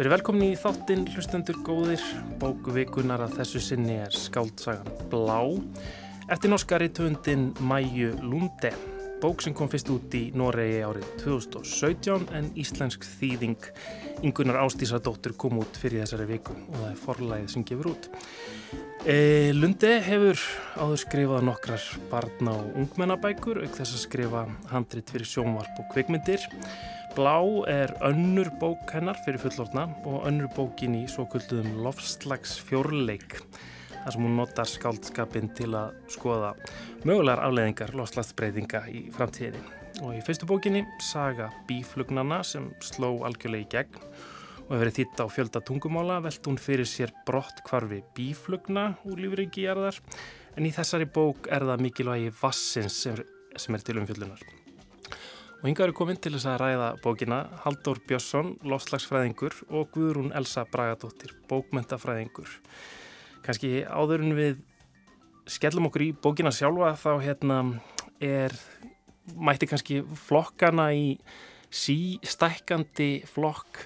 Verið velkomin í þáttinn hlustendur góðir. Bókuvikunar að þessu sinni er skáldsagan Blá eftir norskari töndin Mæju Lunde. Bók sem kom fyrst út í Noregi árið 2017 en íslensk þýðing Ingunar Ástísadóttur kom út fyrir þessari viku og það er forlæðið sem gefur út. E, Lunde hefur áður skrifað nokkrar barna og ungmennabækur auk þess að skrifa handrit fyrir sjónvarp og kvikmyndir. Blá er önnur bók hennar fyrir fullorna og önnur bókin í svo kulluðum lofslags fjórleik þar sem hún notar skáldskapin til að skoða mögulegar afleðingar lofslagsbreytinga í framtíðinni. Og í fyrstu bókinni saga bíflugnana sem sló algjörlega í gegn og hefur verið þýtt á fjölda tungumála velt hún fyrir sér brott kvarfi bíflugna úr lífriki jarðar en í þessari bók er það mikilvægi vassins sem, sem er til umfjöldunar. Og hinga eru komin til þess að ræða bókina Haldur Björnsson, lofslagsfræðingur og Guðrún Elsa Bragadóttir, bókmentafræðingur. Kanski áður en við skellum okkur í bókina sjálfa þá hérna er, mætti kannski flokkana í sístækkandi flokk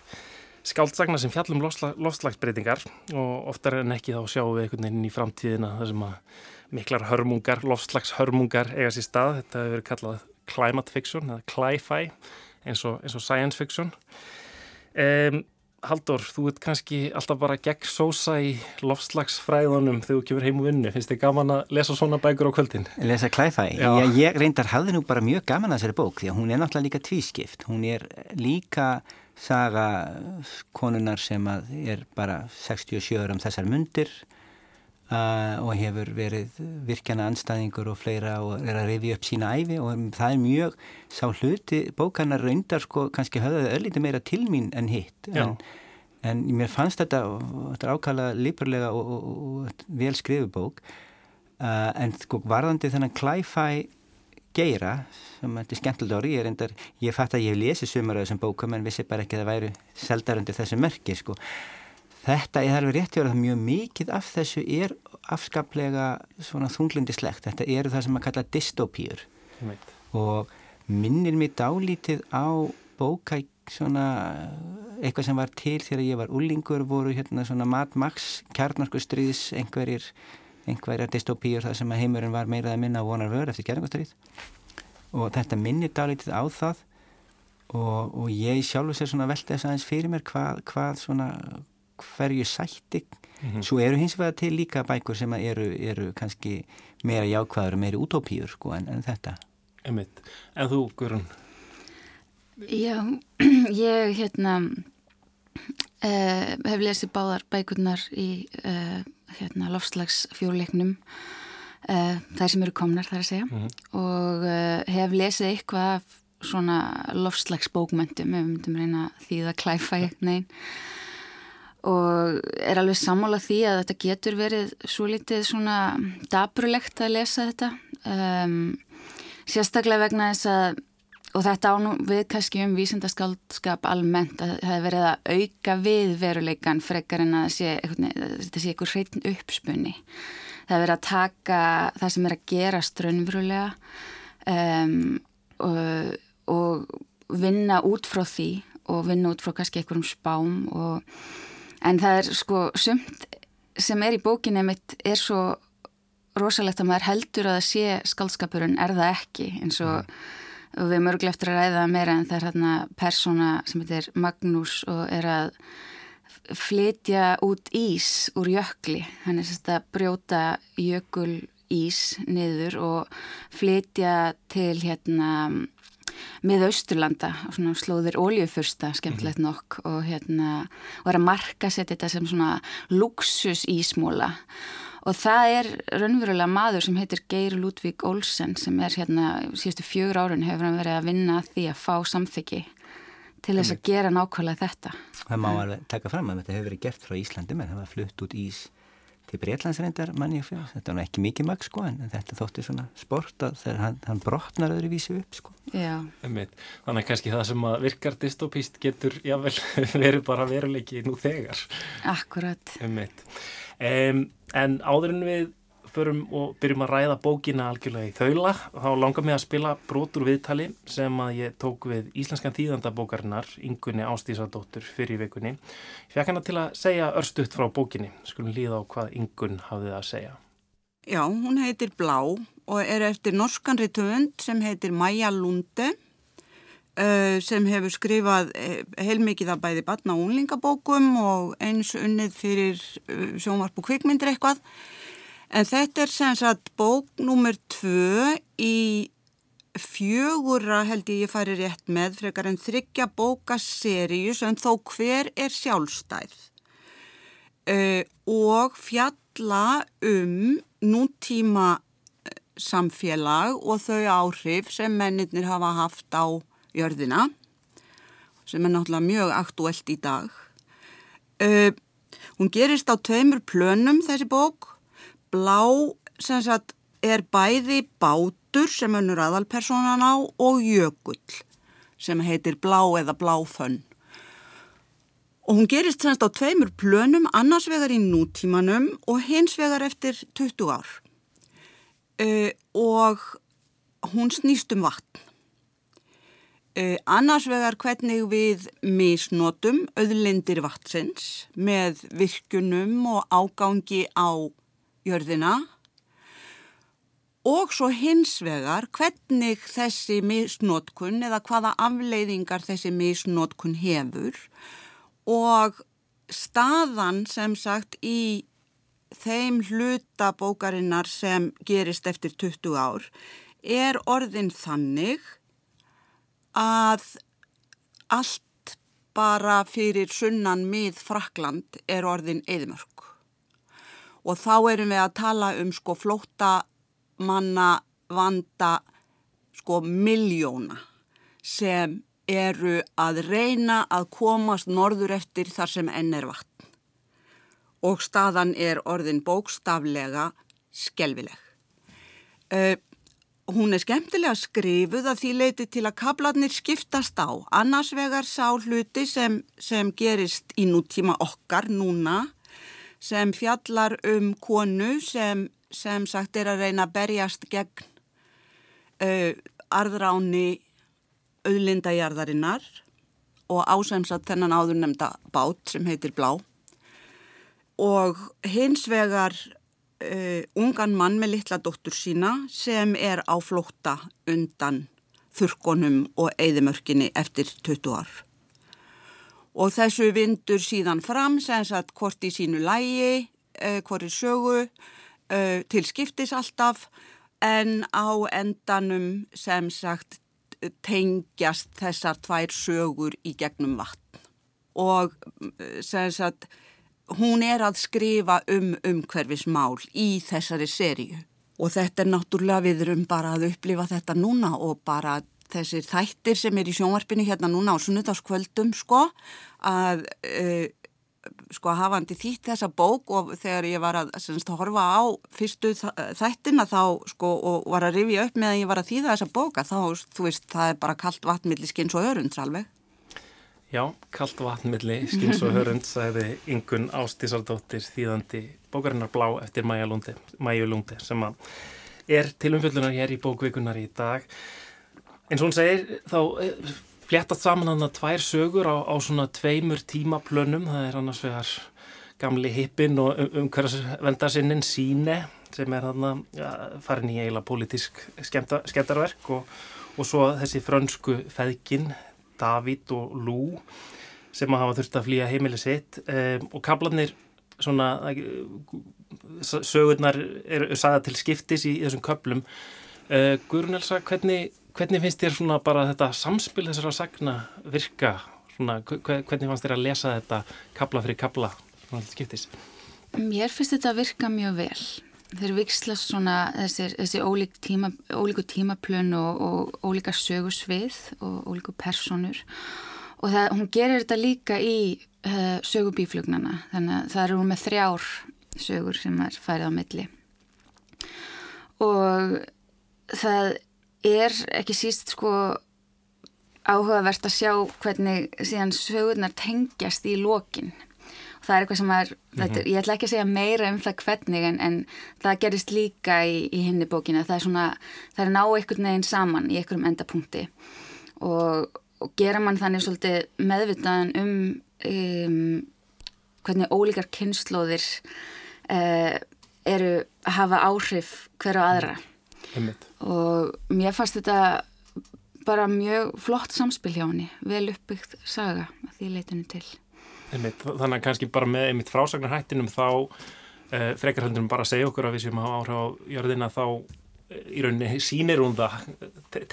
skáldsagna sem fjallum lofslagsbreytingar og oftar en ekki þá sjáum við einhvern veginn í framtíðina þar sem að miklar hörmungar, lofslagshörmungar eiga sér stað. Þetta hefur verið kallað climate fiction eða cli-fi eins eins og science fiction um, Haldur, þú ert kannski alltaf bara gegn sósa í lofslagsfræðunum þegar þú kemur heim og vinnu. Finnst þið gaman að lesa svona bækur á kvöldin? Lesa Cli-Fi? Já. Ég, ég reyndar hafði nú bara mjög gaman að þessari bók því að hún er náttúrulega líka tvískipt. Hún er líka saga konunar sem er bara 67 ára um þessar mundir og hefur verið virkjana anstæðingur og fleira og er að reyfi upp sína æfi og það er mjög sá hluti bókanar reyndar sko kannski höfðaði öllítið meira til mín en hitt. En, en mér fannst þetta þetta ákvæmlega líparlega og, og, og vel skrifu bók. Uh, en sko varðandi þennan klæfæ geira sem þetta er skemmtilegt ári ég, reyndar, ég fatt að ég hef lesið sumar af þessum bókum en vissi bara ekki að það væru seldar undir þessu merki sko Þetta er alveg rétt að mjög mikið af þessu er afskaplega svona þunglindislegt. Þetta eru það sem að kalla dystopíur. Og minnir mér dálítið á bóka svona eitthvað sem var til þegar ég var ullingur voru hérna svona Mad Max kjarnarkustriðs einhverjir einhverjar dystopíur þar sem heimurinn var meirað að minna vonar vör eftir kjarnarkustrið og þetta minnir dálítið á það. Og, og ég sjálfur sér svona velta þess aðeins fyrir mér hvað, hvað svona hverju sætti mm -hmm. svo eru hins vegar til líka bækur sem eru, eru kannski meira jákvæður og meiri utopíur sko, en, en þetta Einmitt. En þú, Guðrun? Já, ég hérna uh, hef lesið báðar bækurnar í uh, hérna, lofslagsfjórleiknum uh, þær sem eru komnar þar að segja mm -hmm. og hef lesið eitthvað svona lofslagsbókmöndum ef við myndum reyna því að klæfa eitthvað neinn og er alveg sammála því að þetta getur verið svo litið svona dabrulegt að lesa þetta. Um, sérstaklega vegna þess að og þetta ánum við kannski um vísindaskaldskap almennt að það hefur verið að auka við veruleikan frekar en að sé, þetta sé einhver hreitn uppspunni það hefur verið að taka það sem er að gera strönnfrulega um, og, og vinna út frá því og vinna út frá kannski einhverjum spám og en það er sko sumt sem er í bókinni mitt er svo rosalegt að maður heldur að það sé skaldskapurinn er það ekki eins og mm. við mörglega eftir að ræða meira en það er hérna persóna sem heitir Magnús og er að flytja út ís úr jökli hann er sérst að brjóta jökul ís niður og flytja til hérna með Austurlanda og svona slóðir óljufursta skemmtilegt mm -hmm. nokk og hérna og er að marka setja þetta sem svona luxus ísmóla og það er raunverulega maður sem heitir Geir Ludvík Olsen sem er hérna síðustu fjögur árun hefur hann verið að vinna því að fá samþyggi til þess að gera nákvæmlega þetta. Það má alveg taka fram að þetta hefur verið gert frá Íslandi menn það var flutt út ís til Breitlandsreindar manni og fyrir, þetta var ekki mikið mag sko en þetta þótti svona sport að þegar hann, hann brotnar öðru vísu upp sko. Já. Þannig að kannski það sem að virkar dystopíst getur jável verið bara veruleiki nú þegar. Akkurat. Um, En áður en við förum og byrjum að ræða bókina algjörlega í þaula, þá langar mig að spila brotur viðtali sem að ég tók við íslenskan þýðandabókarinnar, Ingunni Ástísadóttur fyrir vikunni. Ég fekk hana til að segja örstuðt frá bókinni, skulum líða á hvað Ingun hafið að segja. Já, hún heitir Blá og er eftir norskan ritvönd sem heitir Maja Lunde uh, sem hefur skrifað uh, heilmikið að bæði batna og unlingabókum og eins unnið fyrir uh, sjónvarp og kvikmyndir eitthvað. En þetta er sem sagt bók nummer tvö í fjögura held ég ég færi rétt með frekar en þryggja bókaseríu sem þó hver er sjálfstæð uh, og fjalla um nútíma samfélag og þau áhrif sem mennirnir hafa haft á jörðina sem er náttúrulega mjög aktuelt í dag. Uh, hún gerist á tveimur plönum þessi bók. Blá sagt er bæði bátur sem önnur aðalpersonan á og jökull sem heitir blá eða bláfönn. Og hún gerist semst á tveimur plönum annars vegar í nútímanum og hins vegar eftir 20 ár. Uh, og hún snýst um vatn. Uh, annars vegar hvernig við misnotum auðlindir vatsins með virkunum og ágangi á jörðina. Og svo hins vegar hvernig þessi misnotkun eða hvaða afleiðingar þessi misnotkun hefur. Og staðan sem sagt í þeim hluta bókarinnar sem gerist eftir 20 ár er orðin þannig að allt bara fyrir sunnan mið Frakland er orðin eðmörk og þá erum við að tala um sko flóta manna vanda sko miljóna sem eru að reyna að komast norður eftir þar sem enn er vatn og staðan er orðin bókstaflega skelvileg. Uh, hún er skemmtilega skrifuð að því leiti til að kablarnir skiptast á. Annars vegar sá hluti sem, sem gerist í nútíma okkar núna sem fjallar um konu sem, sem sagt er að reyna að berjast gegn uh, arðráni auðlindajarðarinnar og ásemsat þennan áður nefnda bát sem heitir Blá og hins vegar uh, ungan mann með litla dóttur sína sem er á flótta undan þurkonum og eðimörkinni eftir 20 ár. Og þessu vindur síðan fram sem sagt hvort í sínu lægi, uh, hvort í sögu, uh, til skiptis alltaf en á endanum sem sagt tengjast þessar tvær sögur í gegnum vatn. Og sem sagt hún er að skrifa um umhverfismál í þessari seríu og þetta er náttúrulega við erum bara að upplifa þetta núna og bara þessir þættir sem er í sjónvarpinu hérna núna á sunnudagskvöldum sko að uh, sko hafandi þýtt þessa bók og þegar ég var að semst, horfa á fyrstu þættina þá sko og var að rifja upp með að ég var að þýða þessa bóka þá þú veist það er bara kallt vatnmiðli skins og örunds alveg Já, kallt vatnmiðli, skins og hörund, sagði Ingun Ástísardóttir þýðandi bókarinnar Blá eftir Mæju Lúndi sem er til umfjöldunar hér í bókvikunar í dag. En svo hún segir, þá eh, fléttast saman hann að tvær sögur á, á svona tveimur tímaplönum, það er annars vegar gamli hippin og um, umhverfsvendarsinnin Síne sem er hann að ja, farin í eiginlega politísk skemmta, skemmtarverk og, og svo þessi frönsku feðgin David og Lou sem að hafa þurft að flýja heimili sitt. Um, og kablanir svona sögurnar eru sagða til skiptis í, í þessum köplum uh, Guðrun Elsa, hvernig, hvernig finnst þér svona bara þetta samspil þessara sagna virka? Svona, hvernig fannst þér að lesa þetta kabla fyrir kabla? Mér finnst þetta að virka mjög vel. Þeir vikslast svona þessi, þessi ólík tíma, ólíku tímaplön og, og ólíka sögursvið og ólíku personur og það, hún gerir þetta líka í uh, sögubíflugnana. Þannig að það eru með þrjár sögur sem er færið á milli. Og það er ekki síst sko áhugavert að sjá hvernig síðan sögurnar tengjast í lokin. Það er eitthvað sem er, mm -hmm. er ég ætla ekki að segja meira um það hvernig en, en það gerist líka í, í hinni bókina það er svona, það er ná einhvern veginn saman í einhverjum endapunkti. Og, og gera mann þannig svolítið meðvitaðan um, um hvernig ólíkar kynnslóðir uh, eru að hafa áhrif hverju aðra Einmitt. og mér fannst þetta bara mjög flott samspil hjá henni vel uppbyggt saga að því leitinu til einmitt, Þannig að kannski bara með einmitt frásagnarhættinum þá uh, frekar heldur um bara segja okkur að við sem hafa áhrif á jörðina þá uh, í rauninni sínir hún það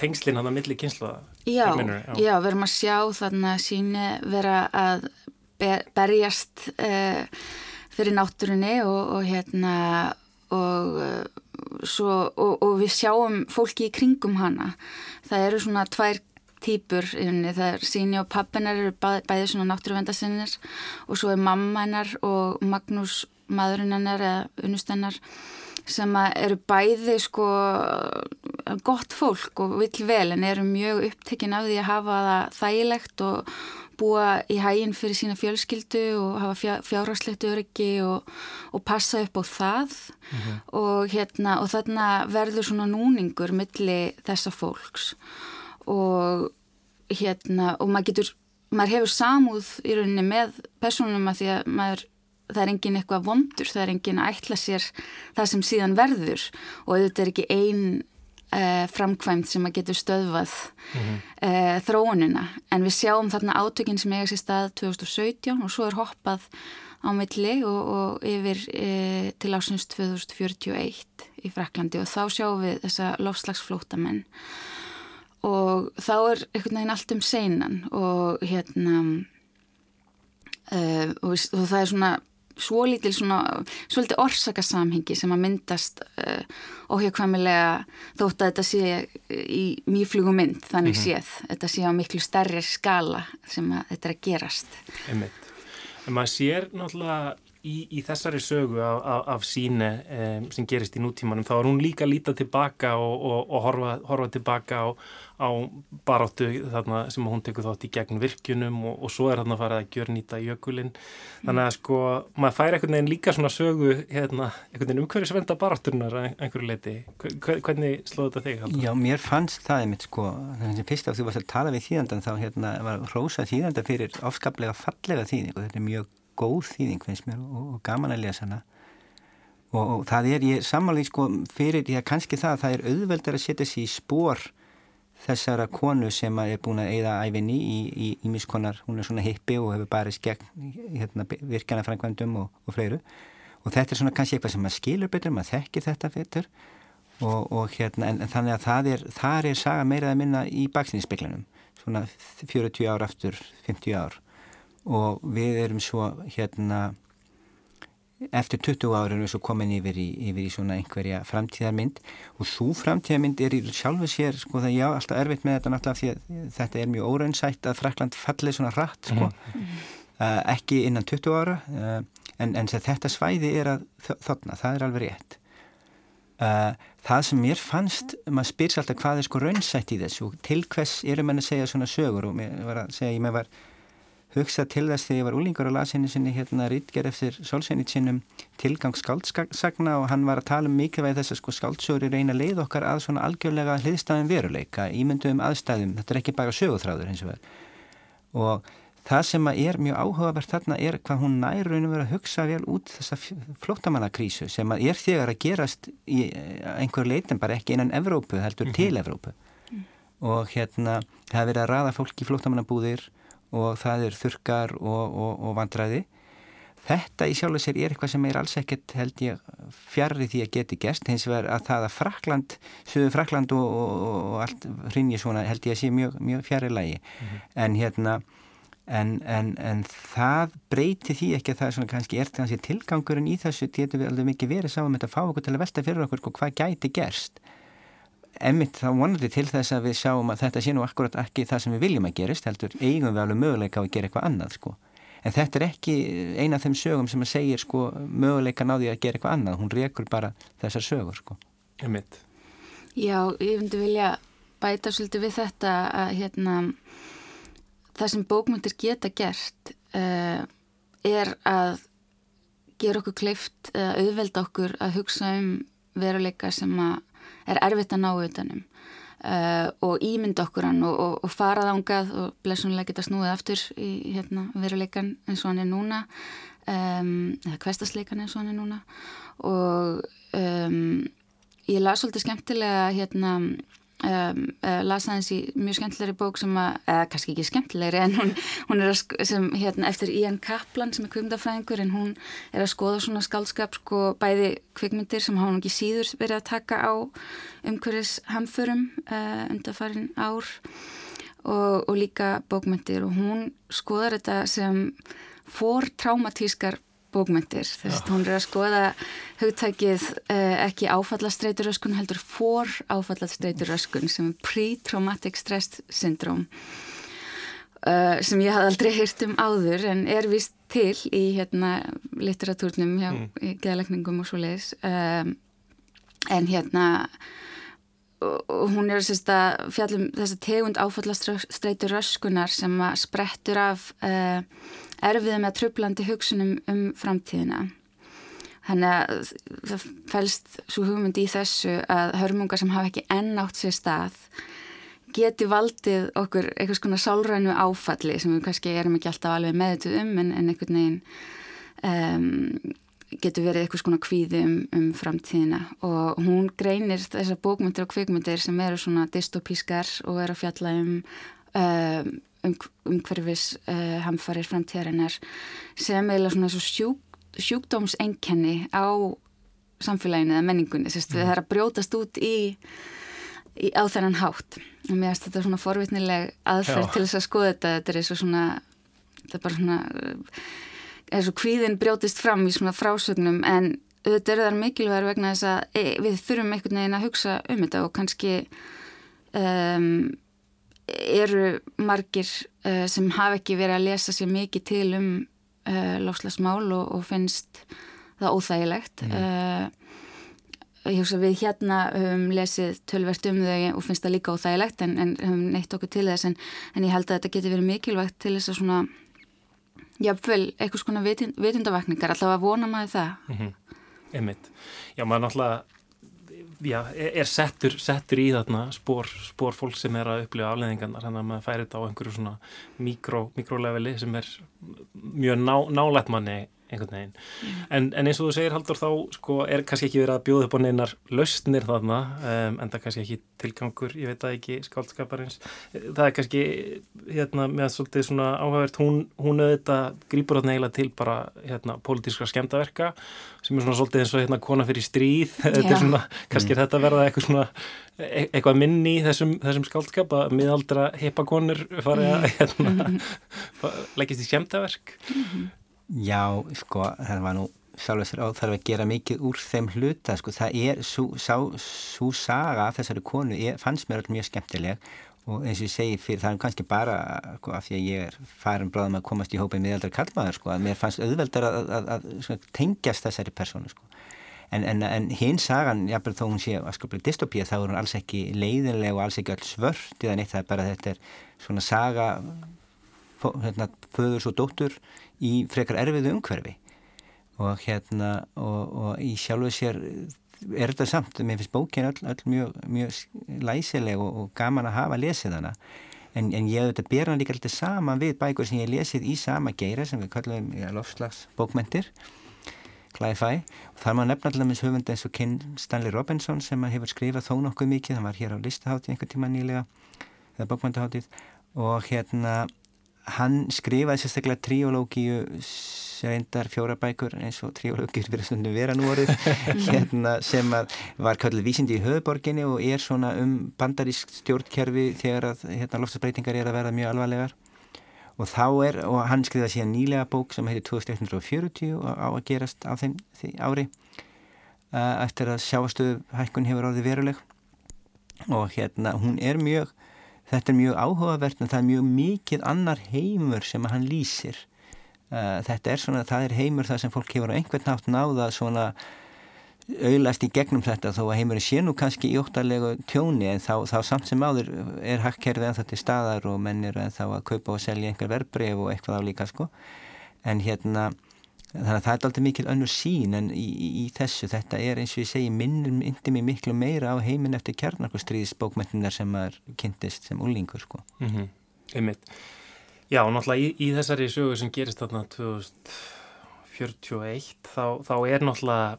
tengslinn hann að milli kynsla já, já, já, við erum að sjá þannig að síni vera að berjast uh, fyrir náttúrunni og, og hérna og, svo, og, og við sjáum fólki í kringum hana. Það eru svona tvær týpur það er síni og pappinar eru bæ, bæði svona náttúruvendasinnir og svo er mamma hennar og Magnús maðurinn hennar eða unustennar sem eru bæði sko gott fólk og vill vel en eru mjög upptekinn af því að hafa það þægilegt og búa í hæginn fyrir sína fjölskyldu og hafa fjárhagslegt öryggi og, og passa upp á það. Mm -hmm. og, hérna, og þarna verður svona núningur milli þessa fólks. Og hérna og maður getur, maður hefur samúð í rauninni með personum að því að maður það er engin eitthvað vondur, það er engin að ætla sér það sem síðan verður. Og þetta er ekki einn framkvæmt sem að getur stöðvað mm -hmm. þróunina en við sjáum þarna átökinn sem eiga sér stað 2017 og svo er hoppað á milli og, og yfir uh, til ásins 2041 í Fraklandi og þá sjáum við þessa lofslagsflótamenn og þá er einhvern veginn allt um seinan og hérna og, og það er svona svo lítil svona svolítið orsakasamhengi sem að myndast uh, óhjákvæmilega þótt að þetta sé í mýflugum mynd þannig mm -hmm. séð, þetta sé á miklu stærri skala sem að þetta er að gerast Einmitt. En maður sér náttúrulega í, í þessari sögu af, af, af síne um, sem gerist í nútímanum þá er hún líka líta tilbaka og, og, og horfa, horfa tilbaka á á baráttu þarna sem hún tekur þátt í gegn virkjunum og, og svo er þarna fara að gjör nýta jökulinn. Þannig að sko maður fær einhvern veginn líka svona sögu hérna, einhvern veginn umhverfisvenda baráttunar einhverju leiti, hvernig slóðu þetta þig? Já, mér fannst það einmitt sko, þannig að fyrst af því að þú varst að tala við þýðandan þá hérna var rosa þýðanda fyrir ofskaplega fallega þýðing og þetta er mjög góð þýðing finnst mér og, og gaman að lesa hana. Og, og það er ég samanlega sko fyrir, já kannski það, það er auðveldar að setja sér í spór þessara konu sem er búin að eigða æfinni í ímiskonar, hún er svona hippi og hefur barist gegn hérna, virkjana frangvöndum og, og fleiru. Og þetta er svona kannski eitthvað sem maður skilur betur, maður þekkir þetta betur. Og, og hérna en, en þannig að það er, það er saga meirað að minna í baksinnispeglanum, svona 40 ár aftur, 50 ár og við erum svo hérna eftir 20 ára erum við svo komin yfir í, yfir í svona einhverja framtíðarmynd. Og þú framtíðarmynd er í sjálfu sér sko það ég á alltaf erfitt með þetta náttúrulega því að þetta er mjög óraunsætt að Frakland fallið svona rætt sko. Mm uh, ekki innan 20 ára uh, en, en þetta svæði er að þarna, það er alveg rétt. Uh, það sem mér fannst maður spyrs alltaf hvað er sko raunsætt í þessu til hvers erum enn að segja svona sögur? Og mér var að segja, ég með var hugsa til þess þegar ég var úlingur á lasinni sinni hérna rítger eftir Solzhenitsynum tilgang skáldsagna og hann var að tala um mikilvæg þess að sko skáldsögur er eina leið okkar að svona algjörlega hliðstæðum veruleika, ímynduðum aðstæðum, þetta er ekki bara sögutráður eins og verð og það sem er mjög áhugavert þarna er hvað hún nær raun og verið að hugsa vel út þessa flóttamannakrísu sem er þegar að gerast í einhver leitin bara ekki innan Evrópu heldur mm -hmm. til Evrópu mm. og hérna það og það er þurkar og, og, og vandræði. Þetta í sjálf og sér er eitthvað sem er alls ekkert held ég fjarrri því að geti gest hins vegar að það að Frakland, söðu Frakland og, og allt hrinni svona held ég að sé mjög, mjög fjarrri lægi mm -hmm. en hérna en, en, en það breyti því ekki að það er svona kannski er kannski tilgangurinn í þessu getur við alveg mikið verið saman með að fá okkur til að velta fyrir okkur sko, hvað gæti gerst Emmitt þá vonandi til þess að við sjáum að þetta sé nú akkurat ekki það sem við viljum að gerist heldur eigum við alveg möguleika á að gera eitthvað annað sko. En þetta er ekki eina af þeim sögum sem að segja sko möguleika náði að gera eitthvað annað. Hún rekur bara þessar sögur sko. Emmitt. Já, ég myndi vilja bæta svolítið við þetta að hérna það sem bókmyndir geta gert uh, er að gera okkur kleift eða auðvelda okkur að hugsa um veruleika sem er erfitt að ná utanum uh, og ímynda okkur hann og, og, og fara þángað og blessunlega geta snúið aftur í hérna, veruleikan eins og hann er núna. Um, eða kvestasleikan eins og hann er núna. Og um, ég las svolítið skemmtilega hérna Um, uh, las aðeins í mjög skemmtilegri bók sem að, eða kannski ekki skemmtilegri en hún, hún er að, sem hérna eftir Ian Kaplan sem er kvikmyndafræðingur en hún er að skoða svona skaldskap sko bæði kvikmyndir sem hafa ekki síður verið að taka á umhverfis hamförum uh, undarfarin ár og, og líka bókmyndir og hún skoðar þetta sem fór traumatískar bókmyndir, þess að hún er að skoða hugtækið eh, ekki áfallastreituröskun heldur for áfallastreituröskun sem er pre-traumatic stress syndrome uh, sem ég hafði aldrei hýrt um áður en er vist til í hérna litteratúrnum hjá mm. geðalegningum og svo leiðis um, en hérna og hún er að fjallum þess að tegund áfallastreituröskunar sem að sprettur af uh, erfið með trublandi hugsunum um framtíðina. Þannig að það fælst svo hugmynd í þessu að hörmungar sem hafa ekki ennátt sér stað geti valdið okkur eitthvað svona sálrænu áfalli sem við kannski erum ekki alltaf alveg meðutuð um en, en einhvern veginn um, getur verið eitthvað svona kvíði um, um framtíðina og hún greinir þessar bókmyndir og kvikmyndir sem eru svona dystopískar og eru að fjalla um um, umhverfis uh, hamfarir framtíðarinnar sem eiginlega svona svo sjúk, sjúkdómsenkenni á samfélaginu eða menningunni, mm. það er að brjótast út í, í á þennan hátt og mér finnst þetta svona forvitnileg aðferð Já. til þess að skoða þetta þetta er svo svona þetta er bara svona eða svo kvíðin brjótist fram í svona frásögnum en þetta er þar mikilvægur vegna þess að e, við þurfum einhvern veginn að hugsa um þetta og kannski um, eru margir uh, sem hafa ekki verið að lesa sér mikið til um uh, lofslagsmál og, og finnst það óþægilegt mm. uh, ég hugsa við hérna höfum lesið tölvert um þau og finnst það líka óþægilegt en, en höfum neitt okkur til þess en, en ég held að þetta getur verið mikilvægt til þess að svona jáfnveil eitthvað svona vitin, vitundavakningar allavega vona maður það mm -hmm. Emmitt, já maður náttúrulega já, er settur, settur í þarna spór, spór fólk sem er að upplifa afleðingarnar, þannig að maður færi þetta á einhverju svona mikróleveli sem er mjög ná, nálægt manni einhvern veginn. Mm. En, en eins og þú segir Haldur þá sko, er kannski ekki verið að bjóða upp á neinar lausnir þarna um, en það er kannski ekki tilgangur, ég veit að ekki skáldskaparins. Það er kannski hérna með svolítið svona áhagvert hún, hún auðvitað grýpur þarna eiginlega til bara hérna pólitískra skemdaverka sem er svona svolítið eins og hérna kona fyrir stríð þetta er svona, kannski er þetta verða eitthvað svona e eitthvað minni í þessum, þessum skáldskap að miðaldra heipakonur farið að hérna, leggist í skemdaverk mm -hmm. Já, sko, það var nú sjálfur sér áþarf að gera mikið úr þeim hluta, sko, það er svo saga af þessari konu er, fannst mér alltaf mjög skemmtileg og eins og ég segi fyrir það er kannski bara sko, af því að ég er farin bráðum að komast í hópið miðaldra kallmaður, sko, að mér fannst auðveldar að, að, að, að tengjast þessari personu, sko. En, en, en hinn sagan, jábel þó hún sé að skaplega dystopía, þá er hún alls ekki leiðinleg og alls ekki alls svört eða neitt, það er bara þetta er svona saga hérna, föðurs og dóttur í frekar erfiðu umhverfi. Og hérna og, og í sjálfu sér er þetta samt, mér finnst bókin öll, öll mjög, mjög læsileg og, og gaman að hafa lesið hana. En, en ég auðvitað ber hann líka alltaf saman við bækur sem ég lesið í sama geira sem við kallum lofslags bókmentir Cli-Fi og þar maður nefna allaveg með höfund eins og Ken Stanley Robinson sem hefur skrifað þó nokkuð mikið, hann var hér á listaháttið einhver tíma nýlega eða bókmæntaháttið og hérna hann skrifaði sérstaklega tríológíu reyndar fjóra bækur eins og tríológíur verið stundum vera nú orðið hérna, sem var kallið vísindi í höfuborginni og er svona um bandarísk stjórnkerfi þegar að hérna, loftasbreytingar er að vera mjög alvarlegar. Og þá er, og hann skrifaði síðan nýlega bók sem heitir 2140 á að gerast á þeim því ári eftir að sjáastöðu hækkun hefur orðið veruleg. Og hérna hún er mjög þetta er mjög áhugavert en það er mjög mikið annar heimur sem hann lýsir. Uh, þetta er svona, það er heimur það sem fólk hefur á einhvern nátt náða svona auðlæst í gegnum þetta þó að heimurinn sé nú kannski í óttalegu tjóni en þá, þá samt sem áður er hakkerfið en þetta er staðar og menn er þá að kaupa og selja einhver verbreyf og eitthvað á líka sko. En hérna þannig að það er alltaf mikil önnur sín en í, í, í þessu, þetta er eins og ég segi minnir myndi mig miklu meira á heiminn eftir kjarnarkostriðisbókmyndunar sem maður kynntist sem úlingur sko mm -hmm. Einmitt Já, náttúrulega í, í þessari sögu sem gerist þarna 2041 þá, þá er náttúrulega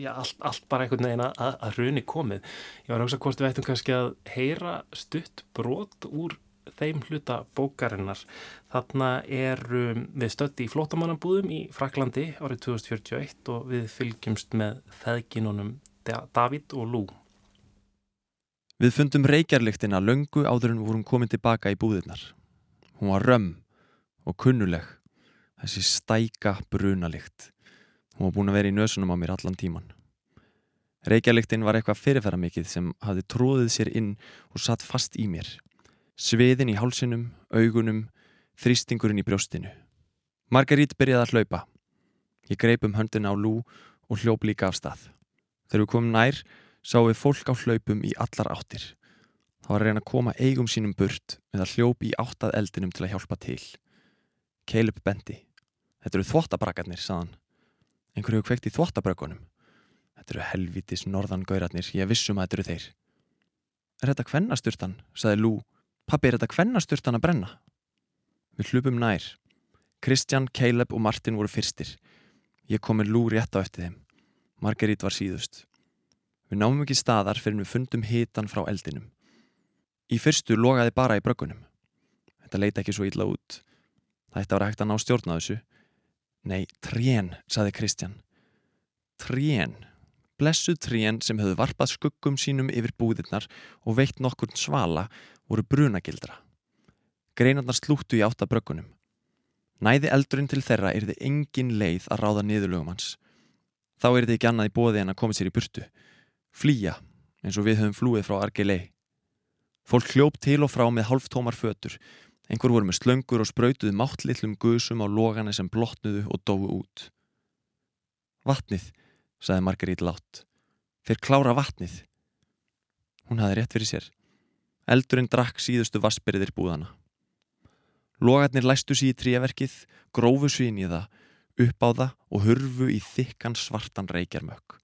já, allt, allt bara einhvern veginn að, að hruni komið. Ég var að hugsa hvort við ættum kannski að heyra stutt brot úr þeim hluta bókarinnar. Þarna er um, við stötti í flótamannabúðum í Fraklandi árið 2041 og við fylgjumst með feðginunum David og Lou. Við fundum reykjarlyktina löngu áður en vorum komið tilbaka í búðirnar. Hún var römm og kunnuleg, þessi stæka brunalykt. Hún var búin að vera í nösunum á mér allan tíman. Reykjarlyktin var eitthvað fyrirferða mikið sem hafði tróðið sér inn og satt fast í mér. Sviðin í hálsinum, augunum, þrýstingurinn í brjóstinu. Margarít byrjaði að hlaupa. Ég greip um höndina á lú og hljóp líka af stað. Þegar við komum nær, sáum við fólk á hlaupum í allar áttir. Það var að reyna að koma eigum sínum burt með að hljópi í áttað eldinum til að hjálpa til. Caleb bendi. Þetta eru þvóttabrakarnir, saðan. Einhverju kveikt í þvóttabrakunum. Þetta eru helvitis norðangaurarnir, ég vissum að þetta eru þeir. Er þetta kvennasturtan, saði Lú Pappi, er þetta kvennasturtan að brenna? Við hlupum nær. Kristján, Caleb og Martin voru fyrstir. Ég kom með lú rétt á eftir þeim. Margerít var síðust. Við náum ekki staðar fyrir við fundum hitan frá eldinum. Í fyrstu logaði bara í bröggunum. Þetta leita ekki svo illa út. Það ætti að vera hægt að ná stjórna þessu. Nei, trén, saði Kristján. Trén. Blessuð trén sem höfðu varpað skuggum sínum yfir búðirnar og veitt nokkur svala voru brunagildra. Greinarnar slúttu í áttabrökkunum. Næði eldurinn til þeirra er þið engin leið að ráða niðurlögum hans. Þá er þið ekki annað í bóði en að koma sér í burtu. Flýja, eins og við höfum flúið frá Argelei. Fólk hljópt til og frá með halvtómar fötur. Einhver voru með slöngur og spröytuði máttlillum gusum á logana sem blotnuðu og dói út. Vatnið, saði Margarít látt. Þeir klára vatnið. Hún hafi rétt fyrir sér. Eldurinn drakk síðustu vassbyrðir búðana. Logarnir læstu sér í tríaverkið, grófu sér inn í það, upp á það og hurfu í þykkan svartan reykjarmökk.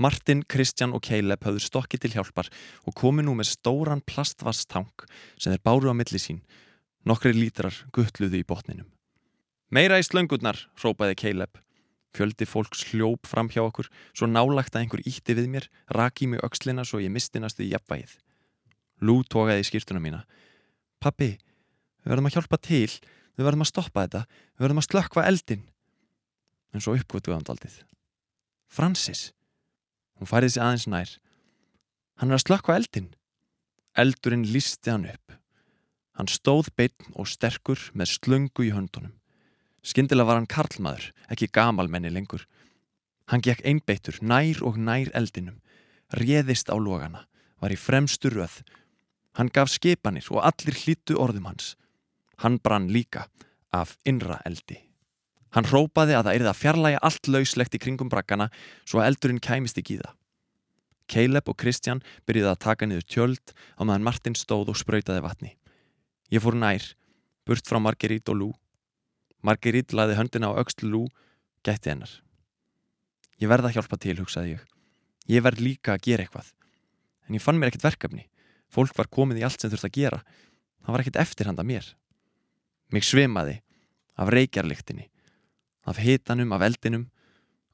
Martin, Kristjan og Caleb hafðu stokkið til hjálpar og komi nú með stóran plastvasttank sem þeir báru á milli sín. Nokkri lítrar guttluðu í botninum. Meira í slöngurnar, rópaði Caleb. Fjöldi fólks hljóp fram hjá okkur, svo nálagt að einhver ítti við mér, raki mig aukslina svo ég mistinast í jafnvægið. Lú tókaði í skýrtuna mína. Pappi, við verðum að hjálpa til, við verðum að stoppa þetta, við verðum að slökkva eldin. En svo uppgötuði hann daldið. Francis, hún færið sér aðeins nær. Hann er að slökkva eldin. Eldurinn lísti hann upp. Hann stóð beitn og sterkur með slöngu í höndunum. Skindilega var hann karlmaður, ekki gamalmenni lengur. Hann gekk einbeittur nær og nær eldinum, réðist á logana, var í fremstu röð Hann gaf skipanir og allir hlýttu orðum hans. Hann brann líka af innra eldi. Hann rópaði að það erði að fjarlæga allt lauslegt í kringum brakkana svo að eldurinn kæmist ekki í það. Caleb og Kristján byrjuði að taka niður tjöld á meðan Martin stóð og spröytaði vatni. Ég fór nær, burt frá Margerít og Lú. Margerít laði höndina á aukslu Lú, gætti hennar. Ég verða að hjálpa til, hugsaði ég. Ég verð líka að gera eitthvað. En ég fann mér ekkert verkefni. Fólk var komið í allt sem þurft að gera. Það var ekkert eftirhanda mér. Mig svimaði af reykjarlyktinni, af hitanum, af eldinum,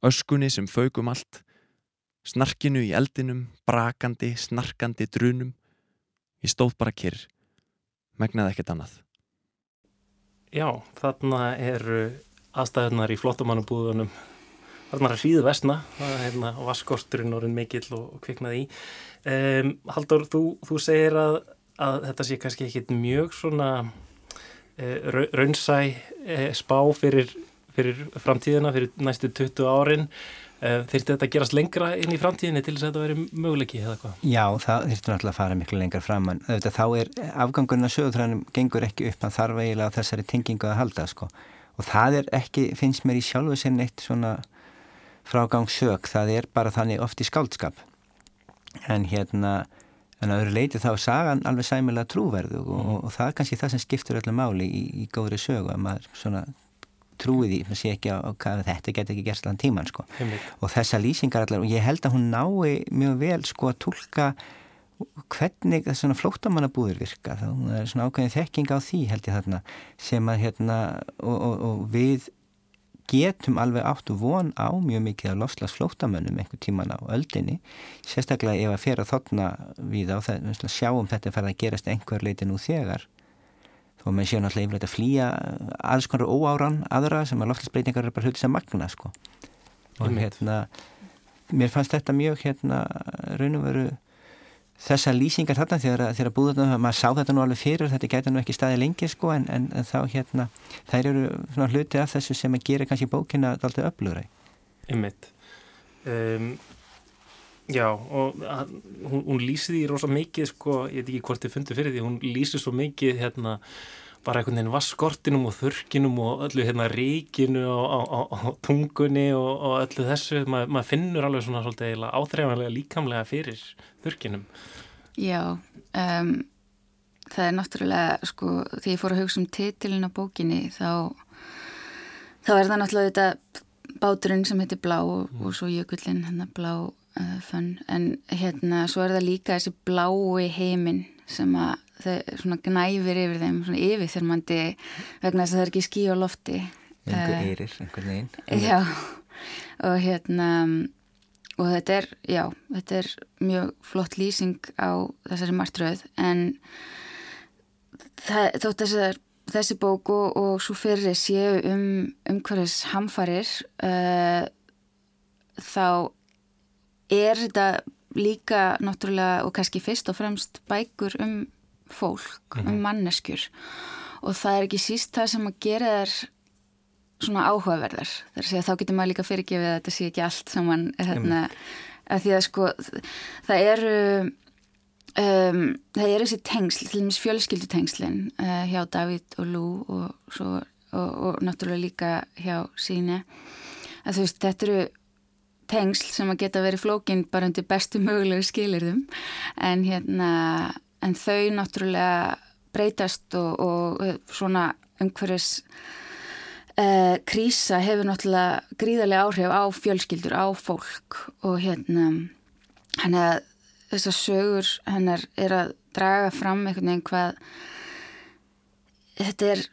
öskunni sem faugum allt, snarkinu í eldinum, brakandi, snarkandi drunum. Ég stóð bara kyrr, megnaði ekkert annað. Já, þarna eru aðstæðunar í flottamannabúðunum þarna er hríðu vestna hérna, vaskorturinn orðin mikill og, og kviknaði í. Um, Haldur, þú, þú segir að, að þetta sé kannski ekkit mjög svona uh, raunsæ uh, spá fyrir, fyrir framtíðina, fyrir næstu 20 árin. Uh, þurfti þetta að gerast lengra inn í framtíðinni til þess að þetta veri möguleiki eða hvað? Já, það þurfti náttúrulega að fara miklu lengra fram en auðvitað þá er afgangurinn að sögutræðinum gengur ekki upp að þarf eiginlega þessari tengingu að halda sko. Og það er ekki, finnst mér í sjálfu sinn eitt svona frágang sög, það er bara þannig oft í skáldskap en hérna en að öðru leiti þá er sagan alveg sæmilega trúverðu og, mm. og, og það er kannski það sem skiptur öllu máli í, í góðri sögu að maður svona trúi því, maður sé ekki á, hvað þetta getur ekki gerst allan tíman sko Einmitt. og þessa lýsingar allar og ég held að hún nái mjög vel sko að tólka hvernig þessi svona flóttamannabúður virka þá það er svona ákveðin þekking á því held ég þarna sem að hérna og, og, og við getum alveg áttu von á mjög mikið af lofslags flóttamönnum einhver tíman á öldinni sérstaklega ef að fyrir að þotna við á það sjáum þetta að fara að gerast einhver leiti nú þegar. Þó með séu náttúrulega yfirleitt að flýja alls konar óáran aðra sem að loftslagsbreytingar er bara hluti sem magna sko. Og hérna mér fannst þetta mjög hérna raun og veru þessa lýsingar þarna þegar, þegar búðunum, maður sá þetta nú alveg fyrir þetta gæti nú ekki staði lengi sko en, en, en þá hérna, þær eru svona hluti af þessu sem að gera kannski bókina alltaf öflugra. Ymmitt um, Já og að, hún, hún lýsi því rosa mikið sko, ég veit ekki hvort þið fundu fyrir því hún lýsi svo mikið hérna bara einhvern veginn vaskortinum og þurkinum og öllu hérna ríkinu og, og, og, og tungunni og öllu þessu, Ma, maður finnur alveg svona svolítið áþreifanlega líkamlega fyrir þurkinum. Já, um, það er náttúrulega, sko, því ég fór að hugsa um titilin á bókinni þá, þá er það náttúrulega þetta báturinn sem heitir Blá og, og svo jökullin, hérna Blá uh, fönn, en hérna svo er það líka þessi blái heiminn sem að svona gnæfir yfir þeim svona yfirþyrmandi vegna þess að það er ekki skí á lofti. Einhver eyrir, einhvern veginn. Já, og hérna og þetta er, já, þetta er mjög flott lýsing á þessari martröð en það, þótt þessar þessi bók og, og svo fyrir séu um umhverfis hamfarir uh, þá er þetta líka náttúrulega og kannski fyrst og fremst bækur um fólk, mm -hmm. um manneskjur. Og það er ekki síst það sem að gera þær svona áhugaverðar. Þar að segja þá getur maður líka fyrirgefið að þetta sé ekki allt saman hérna, að því að sko það eru um, það eru þessi tengsl til dæmis fjölskyldutengslin uh, hjá David og Lou og, svo, og, og náttúrulega líka hjá síni að þú veist þetta eru tengsl sem að geta verið flókin bara undir bestu mögulegu skilirðum en hérna en þau náttúrulega breytast og, og svona umhverfis uh, krísa hefur náttúrulega gríðarlega áhrif á fjölskyldur, á fólk og hérna hann er að þessar sögur hennar er að draga fram einhvern veginn hvað þetta er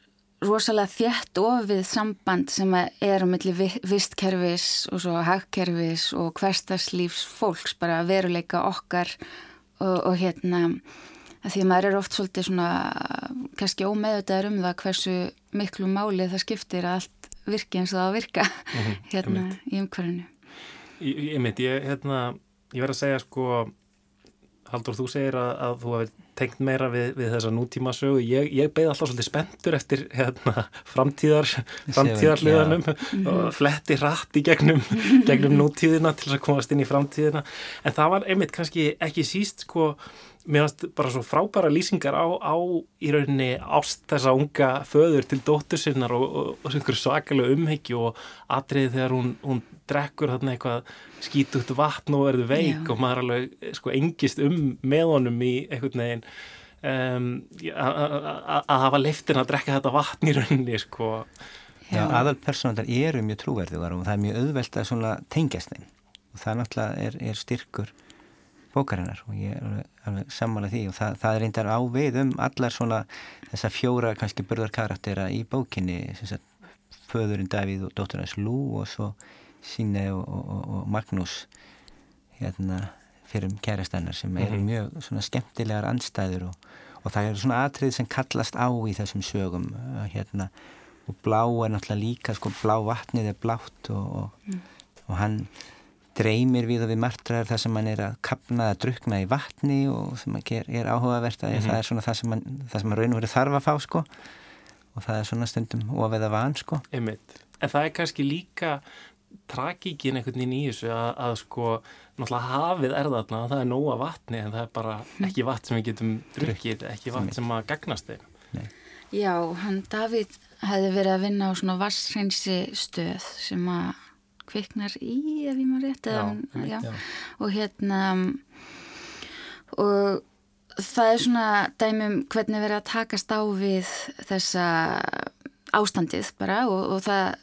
rosalega þjætt ofið samband sem er á milli vistkerfis og svo hagkerfis og hverstarslífs fólks bara veruleika okkar og, og hérna að því að maður er oft svolítið svona kannski ómeðutaður um það hversu miklu máli það skiptir að allt virki eins og það virka mm -hmm, hérna í umhverfinu. Ég, mitt, ég, hérna, ég verð að segja sko Haldur, þú segir að, að þú hefði tengt meira við, við þessa nútíma sögu. Ég, ég beði alltaf svolítið spenntur eftir hérna, framtíðar, framtíðarliðanum og fletti hratt í gegnum, gegnum nútíðina til þess að komast inn í framtíðina. En það var einmitt kannski ekki síst sko, mér finnst bara svo frábæra lýsingar á, á í rauninni ást þessa unga föður til dóttur sinnar og, og, og einhverju svakalega umhyggju og atriði þegar hún, hún drekkur þarna eitthvað skýt út vatn og verður veik Já. og maður alveg sko engist um með honum í einhvern veginn um, að hafa leiftin að drekka þetta vatn í rauninni sko. Já, aðal personar eru mjög trúverðugar og það er mjög auðvelt að svona tengjast þeim og það náttúrulega er, er styrkur bókarinnar og ég er alveg, alveg sammála því og það, það er reyndar á við um allar svona þessa fjóra kannski börðarkaraktera í bókinni sagt, föðurinn Davíð og dótturins Lú og svo Síne og, og, og Magnús hérna fyrir um kærastannar sem eru mm -hmm. mjög svona skemmtilegar andstæður og, og það eru svona atrið sem kallast á í þessum sögum hérna og blá er náttúrulega líka sko blá vatnið er blátt og, mm. og hann dreymir við og við martraðar það sem hann er að kapna að drukna í vatni og sem er, er áhugavert að mm -hmm. það er svona það sem sem hann raun og verið þarf að fá sko og það er svona stundum ofeða van sko Einmitt. En það er kannski líka tragíkin einhvern veginn í þessu að, að sko náttúrulega hafið er þarna það er nóga vatni en það er bara ekki vatn sem við getum drukkið, ekki vatn sem að gagnast þeim Nei. Já, hann Davíð hefði verið að vinna á svona vassreinsi stöð sem að kviknar í ef ég maður rétt já, um, já. og hérna og það er svona dæmum hvernig verið að takast á við þessa ástandið bara og, og það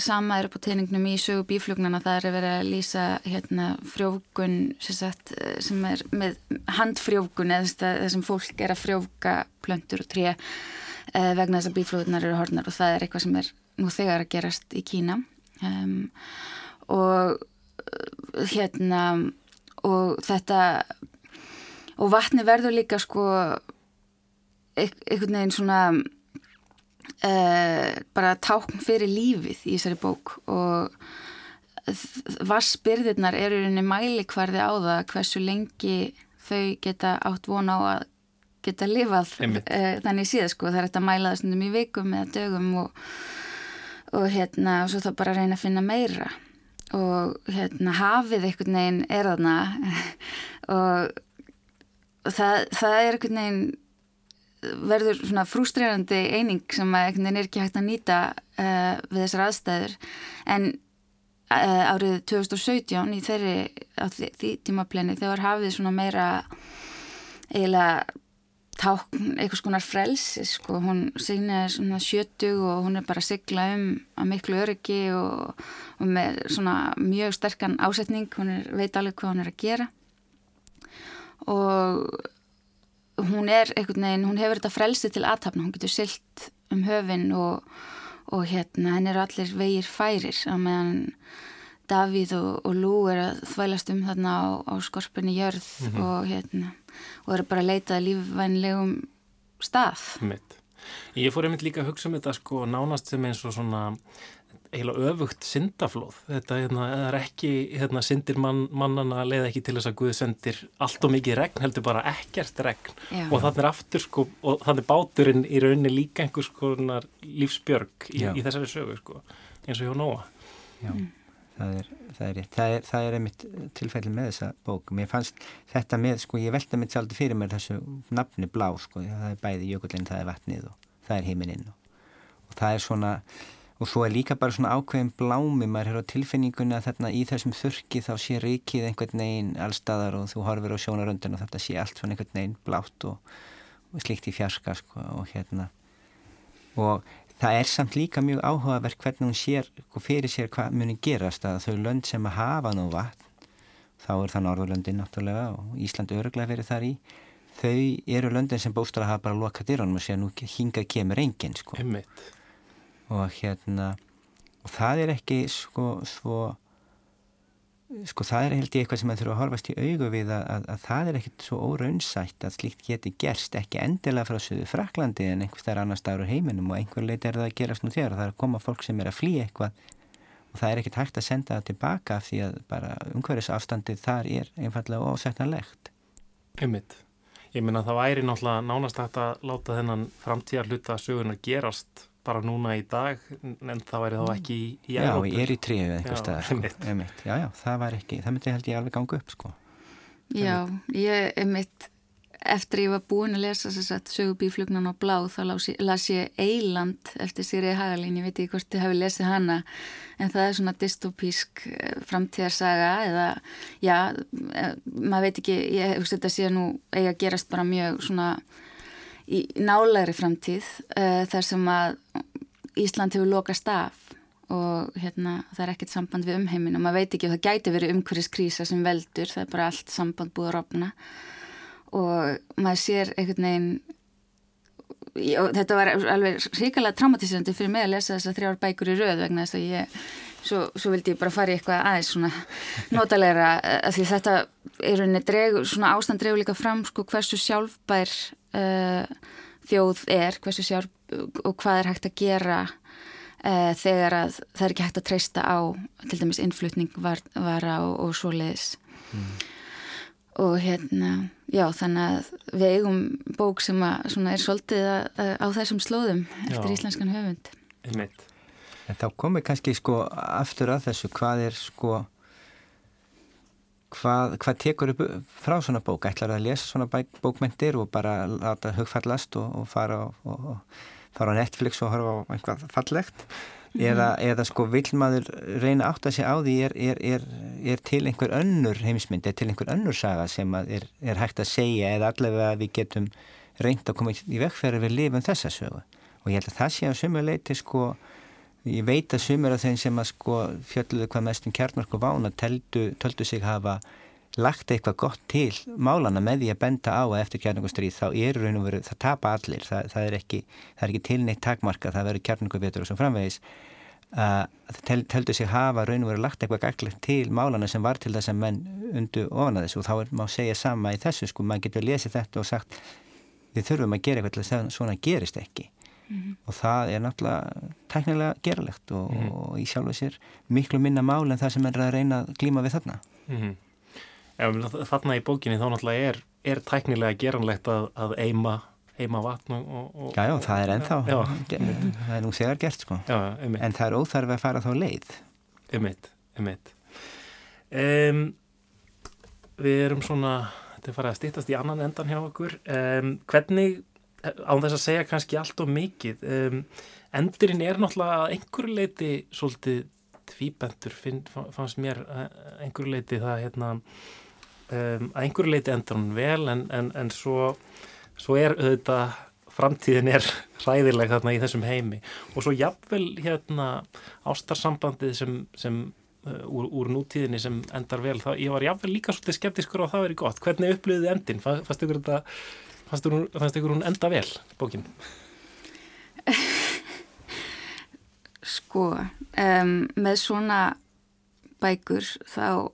sama er upp á teiningnum í sögu bíflugnana það er vera að lýsa hérna, frjókun sem, sagt, sem er með handfrjókun eða þessum fólk er að frjóka plöntur og tré eh, vegna þess að bíflugnar eru hornar og það er eitthvað sem er nú þegar að gerast í Kína um, og hérna og þetta og vatni verður líka sko einhvern veginn svona uh, bara tákn fyrir lífið í þessari bók. Og vassbyrðirnar eru einni mæli hverði á það hversu lengi þau geta átt vona á að geta lifað uh, þannig síðan sko það er þetta að mæla það stundum í vikum eða dögum og, og hérna og svo þá bara reyna að finna meira. Og hérna hafið einhvern veginn er þarna. Og, og það, það er einhvern veginn verður svona frústrerandi eining sem einhvern veginn er ekki hægt að nýta uh, við þessar aðstæður. En uh, árið 2017 í þeirri á því tímaplenni þegar hafið svona meira eiginlega tákn eitthvað skonar frelsi sko, hún signaði svona sjötug og hún er bara að sigla um að miklu öryggi og, og með svona mjög sterkan ásetning, hún er, veit alveg hvað hún er að gera. Og hún er einhvern veginn, hún hefur þetta frelsi til aðtapna, hún getur silt um höfin og, og hérna henn eru allir vegir færir. Að meðan Davíð og, og Lú er að þvælast um þarna á, á skorpunni jörð mm -hmm. og hérna og eru bara að leita lífvænlegum stað Mitt. Ég fór einmitt líka að hugsa um þetta sko nánast sem eins og svona eiginlega öfugt syndaflóð þetta hérna, er ekki hérna, syndir mann, mannana leið ekki til þess að Guð sendir allt og mikið regn, heldur bara ekkert regn Já. og þannig er aftur sko og þannig er báturinn í rauninni líka einhvers konar lífsbjörg í, í þessari sögu sko, eins og hjá Nóa Já, mm. Það er það er, það er, það er einmitt tilfelli með þessa bók, mér fannst þetta með sko, ég velta mitt svolítið fyrir mér þessu nafni blá sko, það er bæði jökullin, það er vatnið og það er heiminn og, og það er svona og svo er líka bara svona ákveðin blámi maður er á tilfinningunni að þarna í þessum þurki þá sé rikið einhvern veginn allstaðar og þú horfir á sjónaröndun og þetta sé allt svona einhvern veginn blátt og, og slikt í fjarska sko, og hérna. Og það er samt líka mjög áhugaverk hvernig hún sér og fyrir sér hvað muni gerast að þau lönd sem að hafa nú vatn þá er það Norðurlöndin náttúrulega og Ísland öruglega verið þar í þau eru löndin sem bóstar að hafa bara lokað dyrunum og sé að nú hinga kemur enginn sko. Og hérna og það er ekki sko svo sko það er held ég eitthvað sem maður þurfa að horfast í augu við að, að, að það er ekkert svo óraunsætt að slíkt geti gerst ekki endilega frá söðu Fraklandi en einhvers þar annar staður á heiminum og einhver leit er það að gerast nú þegar og það er að koma fólk sem er að flýja eitthvað og það er ekkert hægt að senda það tilbaka því að bara umhverjusafstandið þar er einfallega ósættanlegt Einmitt. Ég minna að það væri náttúrulega nánast hægt að láta þennan framtíðar hluta sögunar gerast bara núna í dag en það væri þá ekki í, í Já, ég er í tríu eða eitthvað staðar sko. Já, já, það var ekki, það myndi held ég alveg ganga upp sko. Já, ég er mitt eftir ég var búin að lesa þess að sögu bíflugnan á blá þá las ég Eiland eftir Sýrið Hagalín, ég veit ekki hvort þið hafi lesið hana en það er svona dystopísk eh, framtíðarsaga eða já, eh, maður veit ekki ég hugst þetta sé nú eiga gerast bara mjög svona í nálegri framtíð uh, þar sem að Ísland hefur lokast af og hérna það er ekkert samband við umheimin og maður veit ekki og það gæti verið umhverfiskrísa sem veldur, það er bara allt samband búið að rofna. Og maður sér einhvern veginn og þetta var alveg ríkala traumatísandi fyrir mig að lesa þess að þrjár bækur í röð vegna þess að ég svo, svo vildi ég bara fara í eitthvað aðeins svona notalegra að því þetta er svona ástand dregur líka fram sko hversu sjálfbær uh, þjóð er, hversu sjálf og hvað er hægt að gera uh, þegar að það er ekki hægt að treysta á til dæmis innflutning var, vara og, og svoleiðis mm. og hérna já þannig að við eigum bók sem að, er svolítið að, að, á þessum slóðum eftir já. íslenskan höfund Einmitt. En þá komir kannski sko aftur að þessu hvað er sko hvað, hvað tekur upp frá svona bók? Ætlar að lesa svona bókmyndir og bara láta hugfallast og, og fara, og, og, fara á Netflix og horfa á einhvað fallegt? Mm. eða, eða sko vil maður reyna átt að segja á því er, er, er, er til einhver önnur heimsmynd er til einhver önnur saga sem er hægt að segja eða allavega við getum reynd að koma í vekkferði við lifum þessa sögu? Og ég held að það sé á sumu leiti sko ég veit að sumur af þeim sem að sko fjölluðu hvað mestum kjarnorku vána töldu, töldu sig hafa lagt eitthvað gott til málana með því að benda á að eftir kjarnungustrýð þá er raun og veru, það tapa allir. Það, það er ekki, ekki tilneitt takmarka það verður kjarnungubetur og svo framvegis. Uh, það teldur sig hafa raun og veru lagt eitthvað gaglegt til málana sem var til þess að menn undu ofan að þessu. Og þá er má segja sama í þessu sko, maður getur lesið þetta og sagt við þurfum að gera eitthvað til þess að svona gerist ekki mm -hmm. og það er náttúrulega tæknilega gerlegt og, mm -hmm. og í sjálfu sér miklu minna mál en það sem er að reyna að glíma við þarna. Mm -hmm. Þarna í bókinni þá náttúrulega er, er tæknilega geranlegt að, að eima, eima vatn og, og, Já, já, það er ennþá já, það er nú þegar gert sko. Já, en það er óþarf að fara þá leið. Emitt, emitt um, Við erum svona þetta er farið að stýttast í annan endan hjá okkur. Um, hvernig, án þess að segja kannski allt og mikið um, endurinn er náttúrulega að einhverju leiti svolítið tvíbendur fannst mér einhverju leiti það hérna um, að einhverju leiti endur hún vel en, en, en svo, svo er auðvitað framtíðin er ræðileg þarna í þessum heimi. Og svo jafnvel hérna ástarsambandið sem, sem uh, úr, úr nútíðinni sem endar vel þá ég var jafnvel líka svolítið skeptiskur og það verið gott. Hvernig upplöðið endin fannst ykkur þetta fannst ykkur, hún enda vel bókin Sko um, með svona bækur þá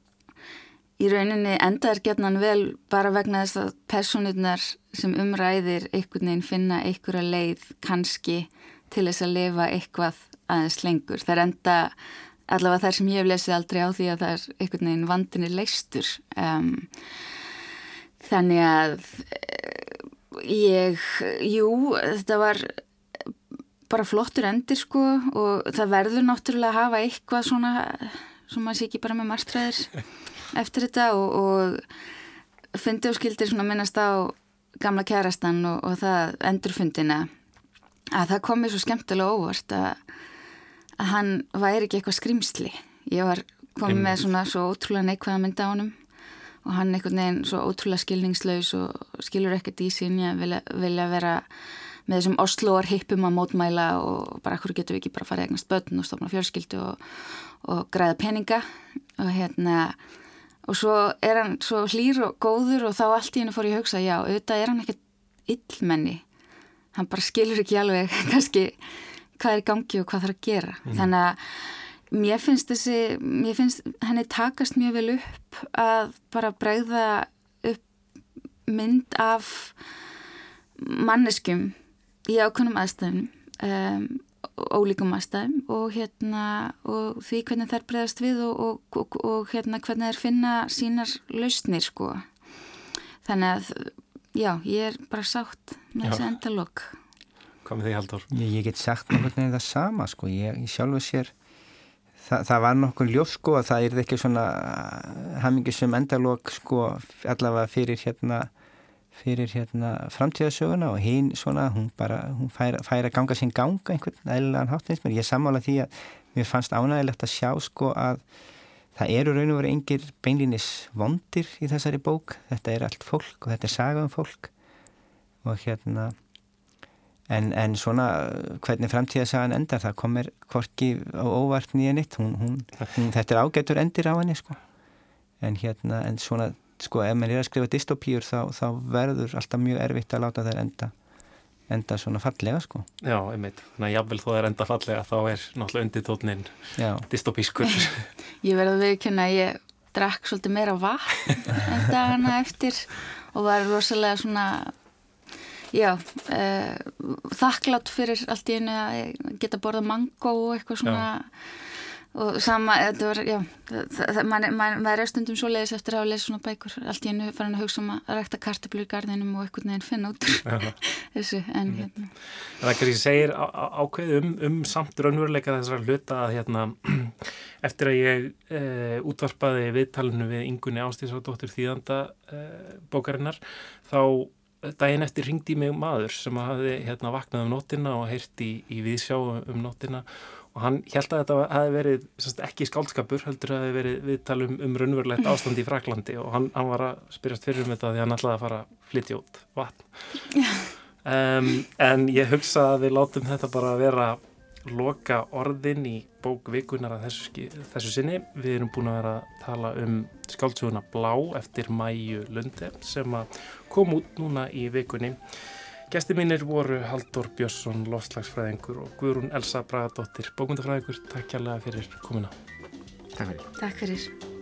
í rauninni endaður getnan vel bara vegna þess að personurnar sem umræðir einhvern veginn finna einhverja leið kannski til þess að lifa eitthvað aðeins lengur. Það er enda allavega þar sem ég hef lesið aldrei á því að það er einhvern veginn vandinni leistur. Um, þannig að ég, jú, þetta var bara flottur endir sko og það verður náttúrulega að hafa eitthvað svona, sem maður sé ekki bara með marstræðir eftir þetta og, og fundi og skildir svona minnast á gamla kærastan og, og það endurfundina að það komi svo skemmtilega óvart að, að hann væri ekki eitthvað skrimsli ég var komið með svona svo ótrúlega neikvæða mynda á honum og hann einhvern veginn svo ótrúlega skilningslaus og skilur ekkert í sín ég vilja, vilja vera með þessum Osloar hippum að mótmæla og bara hverju getur við ekki bara farið eignast börn og stofna fjölskyldu og, og græða peninga. Og hérna og svo er hann svo hlýr og góður og þá allt í hennu fór ég að hugsa já, auðvitað er hann ekkert illmenni. Hann bara skilur ekki alveg kannski hvað er í gangi og hvað þarf að gera. Mm. þannig að mér finnst þessi mér finnst henni takast mjög vel upp að bara bregða upp mynd af manneskum í ákveðnum aðstæðum um, ólíkum aðstæðum og, hérna, og því hvernig þær breyðast við og, og, og hérna, hvernig þær finna sínar lausnir sko. Þannig að, já, ég er bara sátt með þessi endalokk. Hvað með því Haldur? Ég, ég get sagt náttúrulega það sama sko, ég, ég sjálfu sér, það, það var nokkur ljóf sko að það er ekki svona hamingisum endalokk sko allavega fyrir hérna fyrir hérna framtíðasöguna og hinn svona, hún bara, hún fær, fær að ganga sín ganga einhvern eðlilegan háttins mér, ég sammála því að mér fannst ánægilegt að sjá sko að það eru raun og verið engir beinlinis vondir í þessari bók, þetta er allt fólk og þetta er saga um fólk. Og hérna en, en svona hvernig framtíðasagan endar það komir hvorki á óvart nýja nitt hún, hún, hún, þetta er ágætur endir á henni sko. En hérna, en svona sko ef maður er að skrifa dystopíur þá, þá verður alltaf mjög erfitt að láta þær enda enda svona fallega sko. Já, einmitt, þannig að jáfnvel þó það er enda fallega þá er náttúrulega undir tónin dystopískur. Ég verði að viðkynna að ég drakk svolítið meira vatn en dagana eftir og var rosalega svona já uh, þakklátt fyrir allt í einu að geta borðað mango og eitthvað svona já. og sama, þetta var, já maður er stundum svo leiðis eftir að lesa svona bækur, allt í hennu farin að hugsa um að rækta kartablu í gardinum og eitthvað nefn finna út þessu, en mm. hérna. Það er kannski segir ákveð um, um samt raunveruleika þessar hluta að hérna, eftir að ég e, útvarpaði viðtalinu við Ingunni Ástíðsvardóttur þýðanda e, bókarinnar, þá daginn eftir ringdi mig maður sem hafi hérna vaknað um nótina og heyrti í, í viðsjá um nótina og hann held að þetta hefði verið semst, ekki skáldskapur, heldur að það hefði verið viðtalum um raunverulegt ástand í Fraklandi og hann, hann var að spyrjast fyrir um þetta því hann ætlaði að fara að flytja út vatn. Um, en ég hugsa að við látum þetta bara vera loka orðin í bók vikunar að þessu, þessu sinni. Við erum búin að vera að tala um skáldsuguna Blá eftir Mæju Lunde sem kom út núna í vikunni. Gæsti mínir voru Haldur Björnsson, lofslagsfræðingur og Guðrún Elsa Bragadóttir, bókmyndafræðingur. Takk kærlega fyrir komuna. Takk fyrir. Takk fyrir.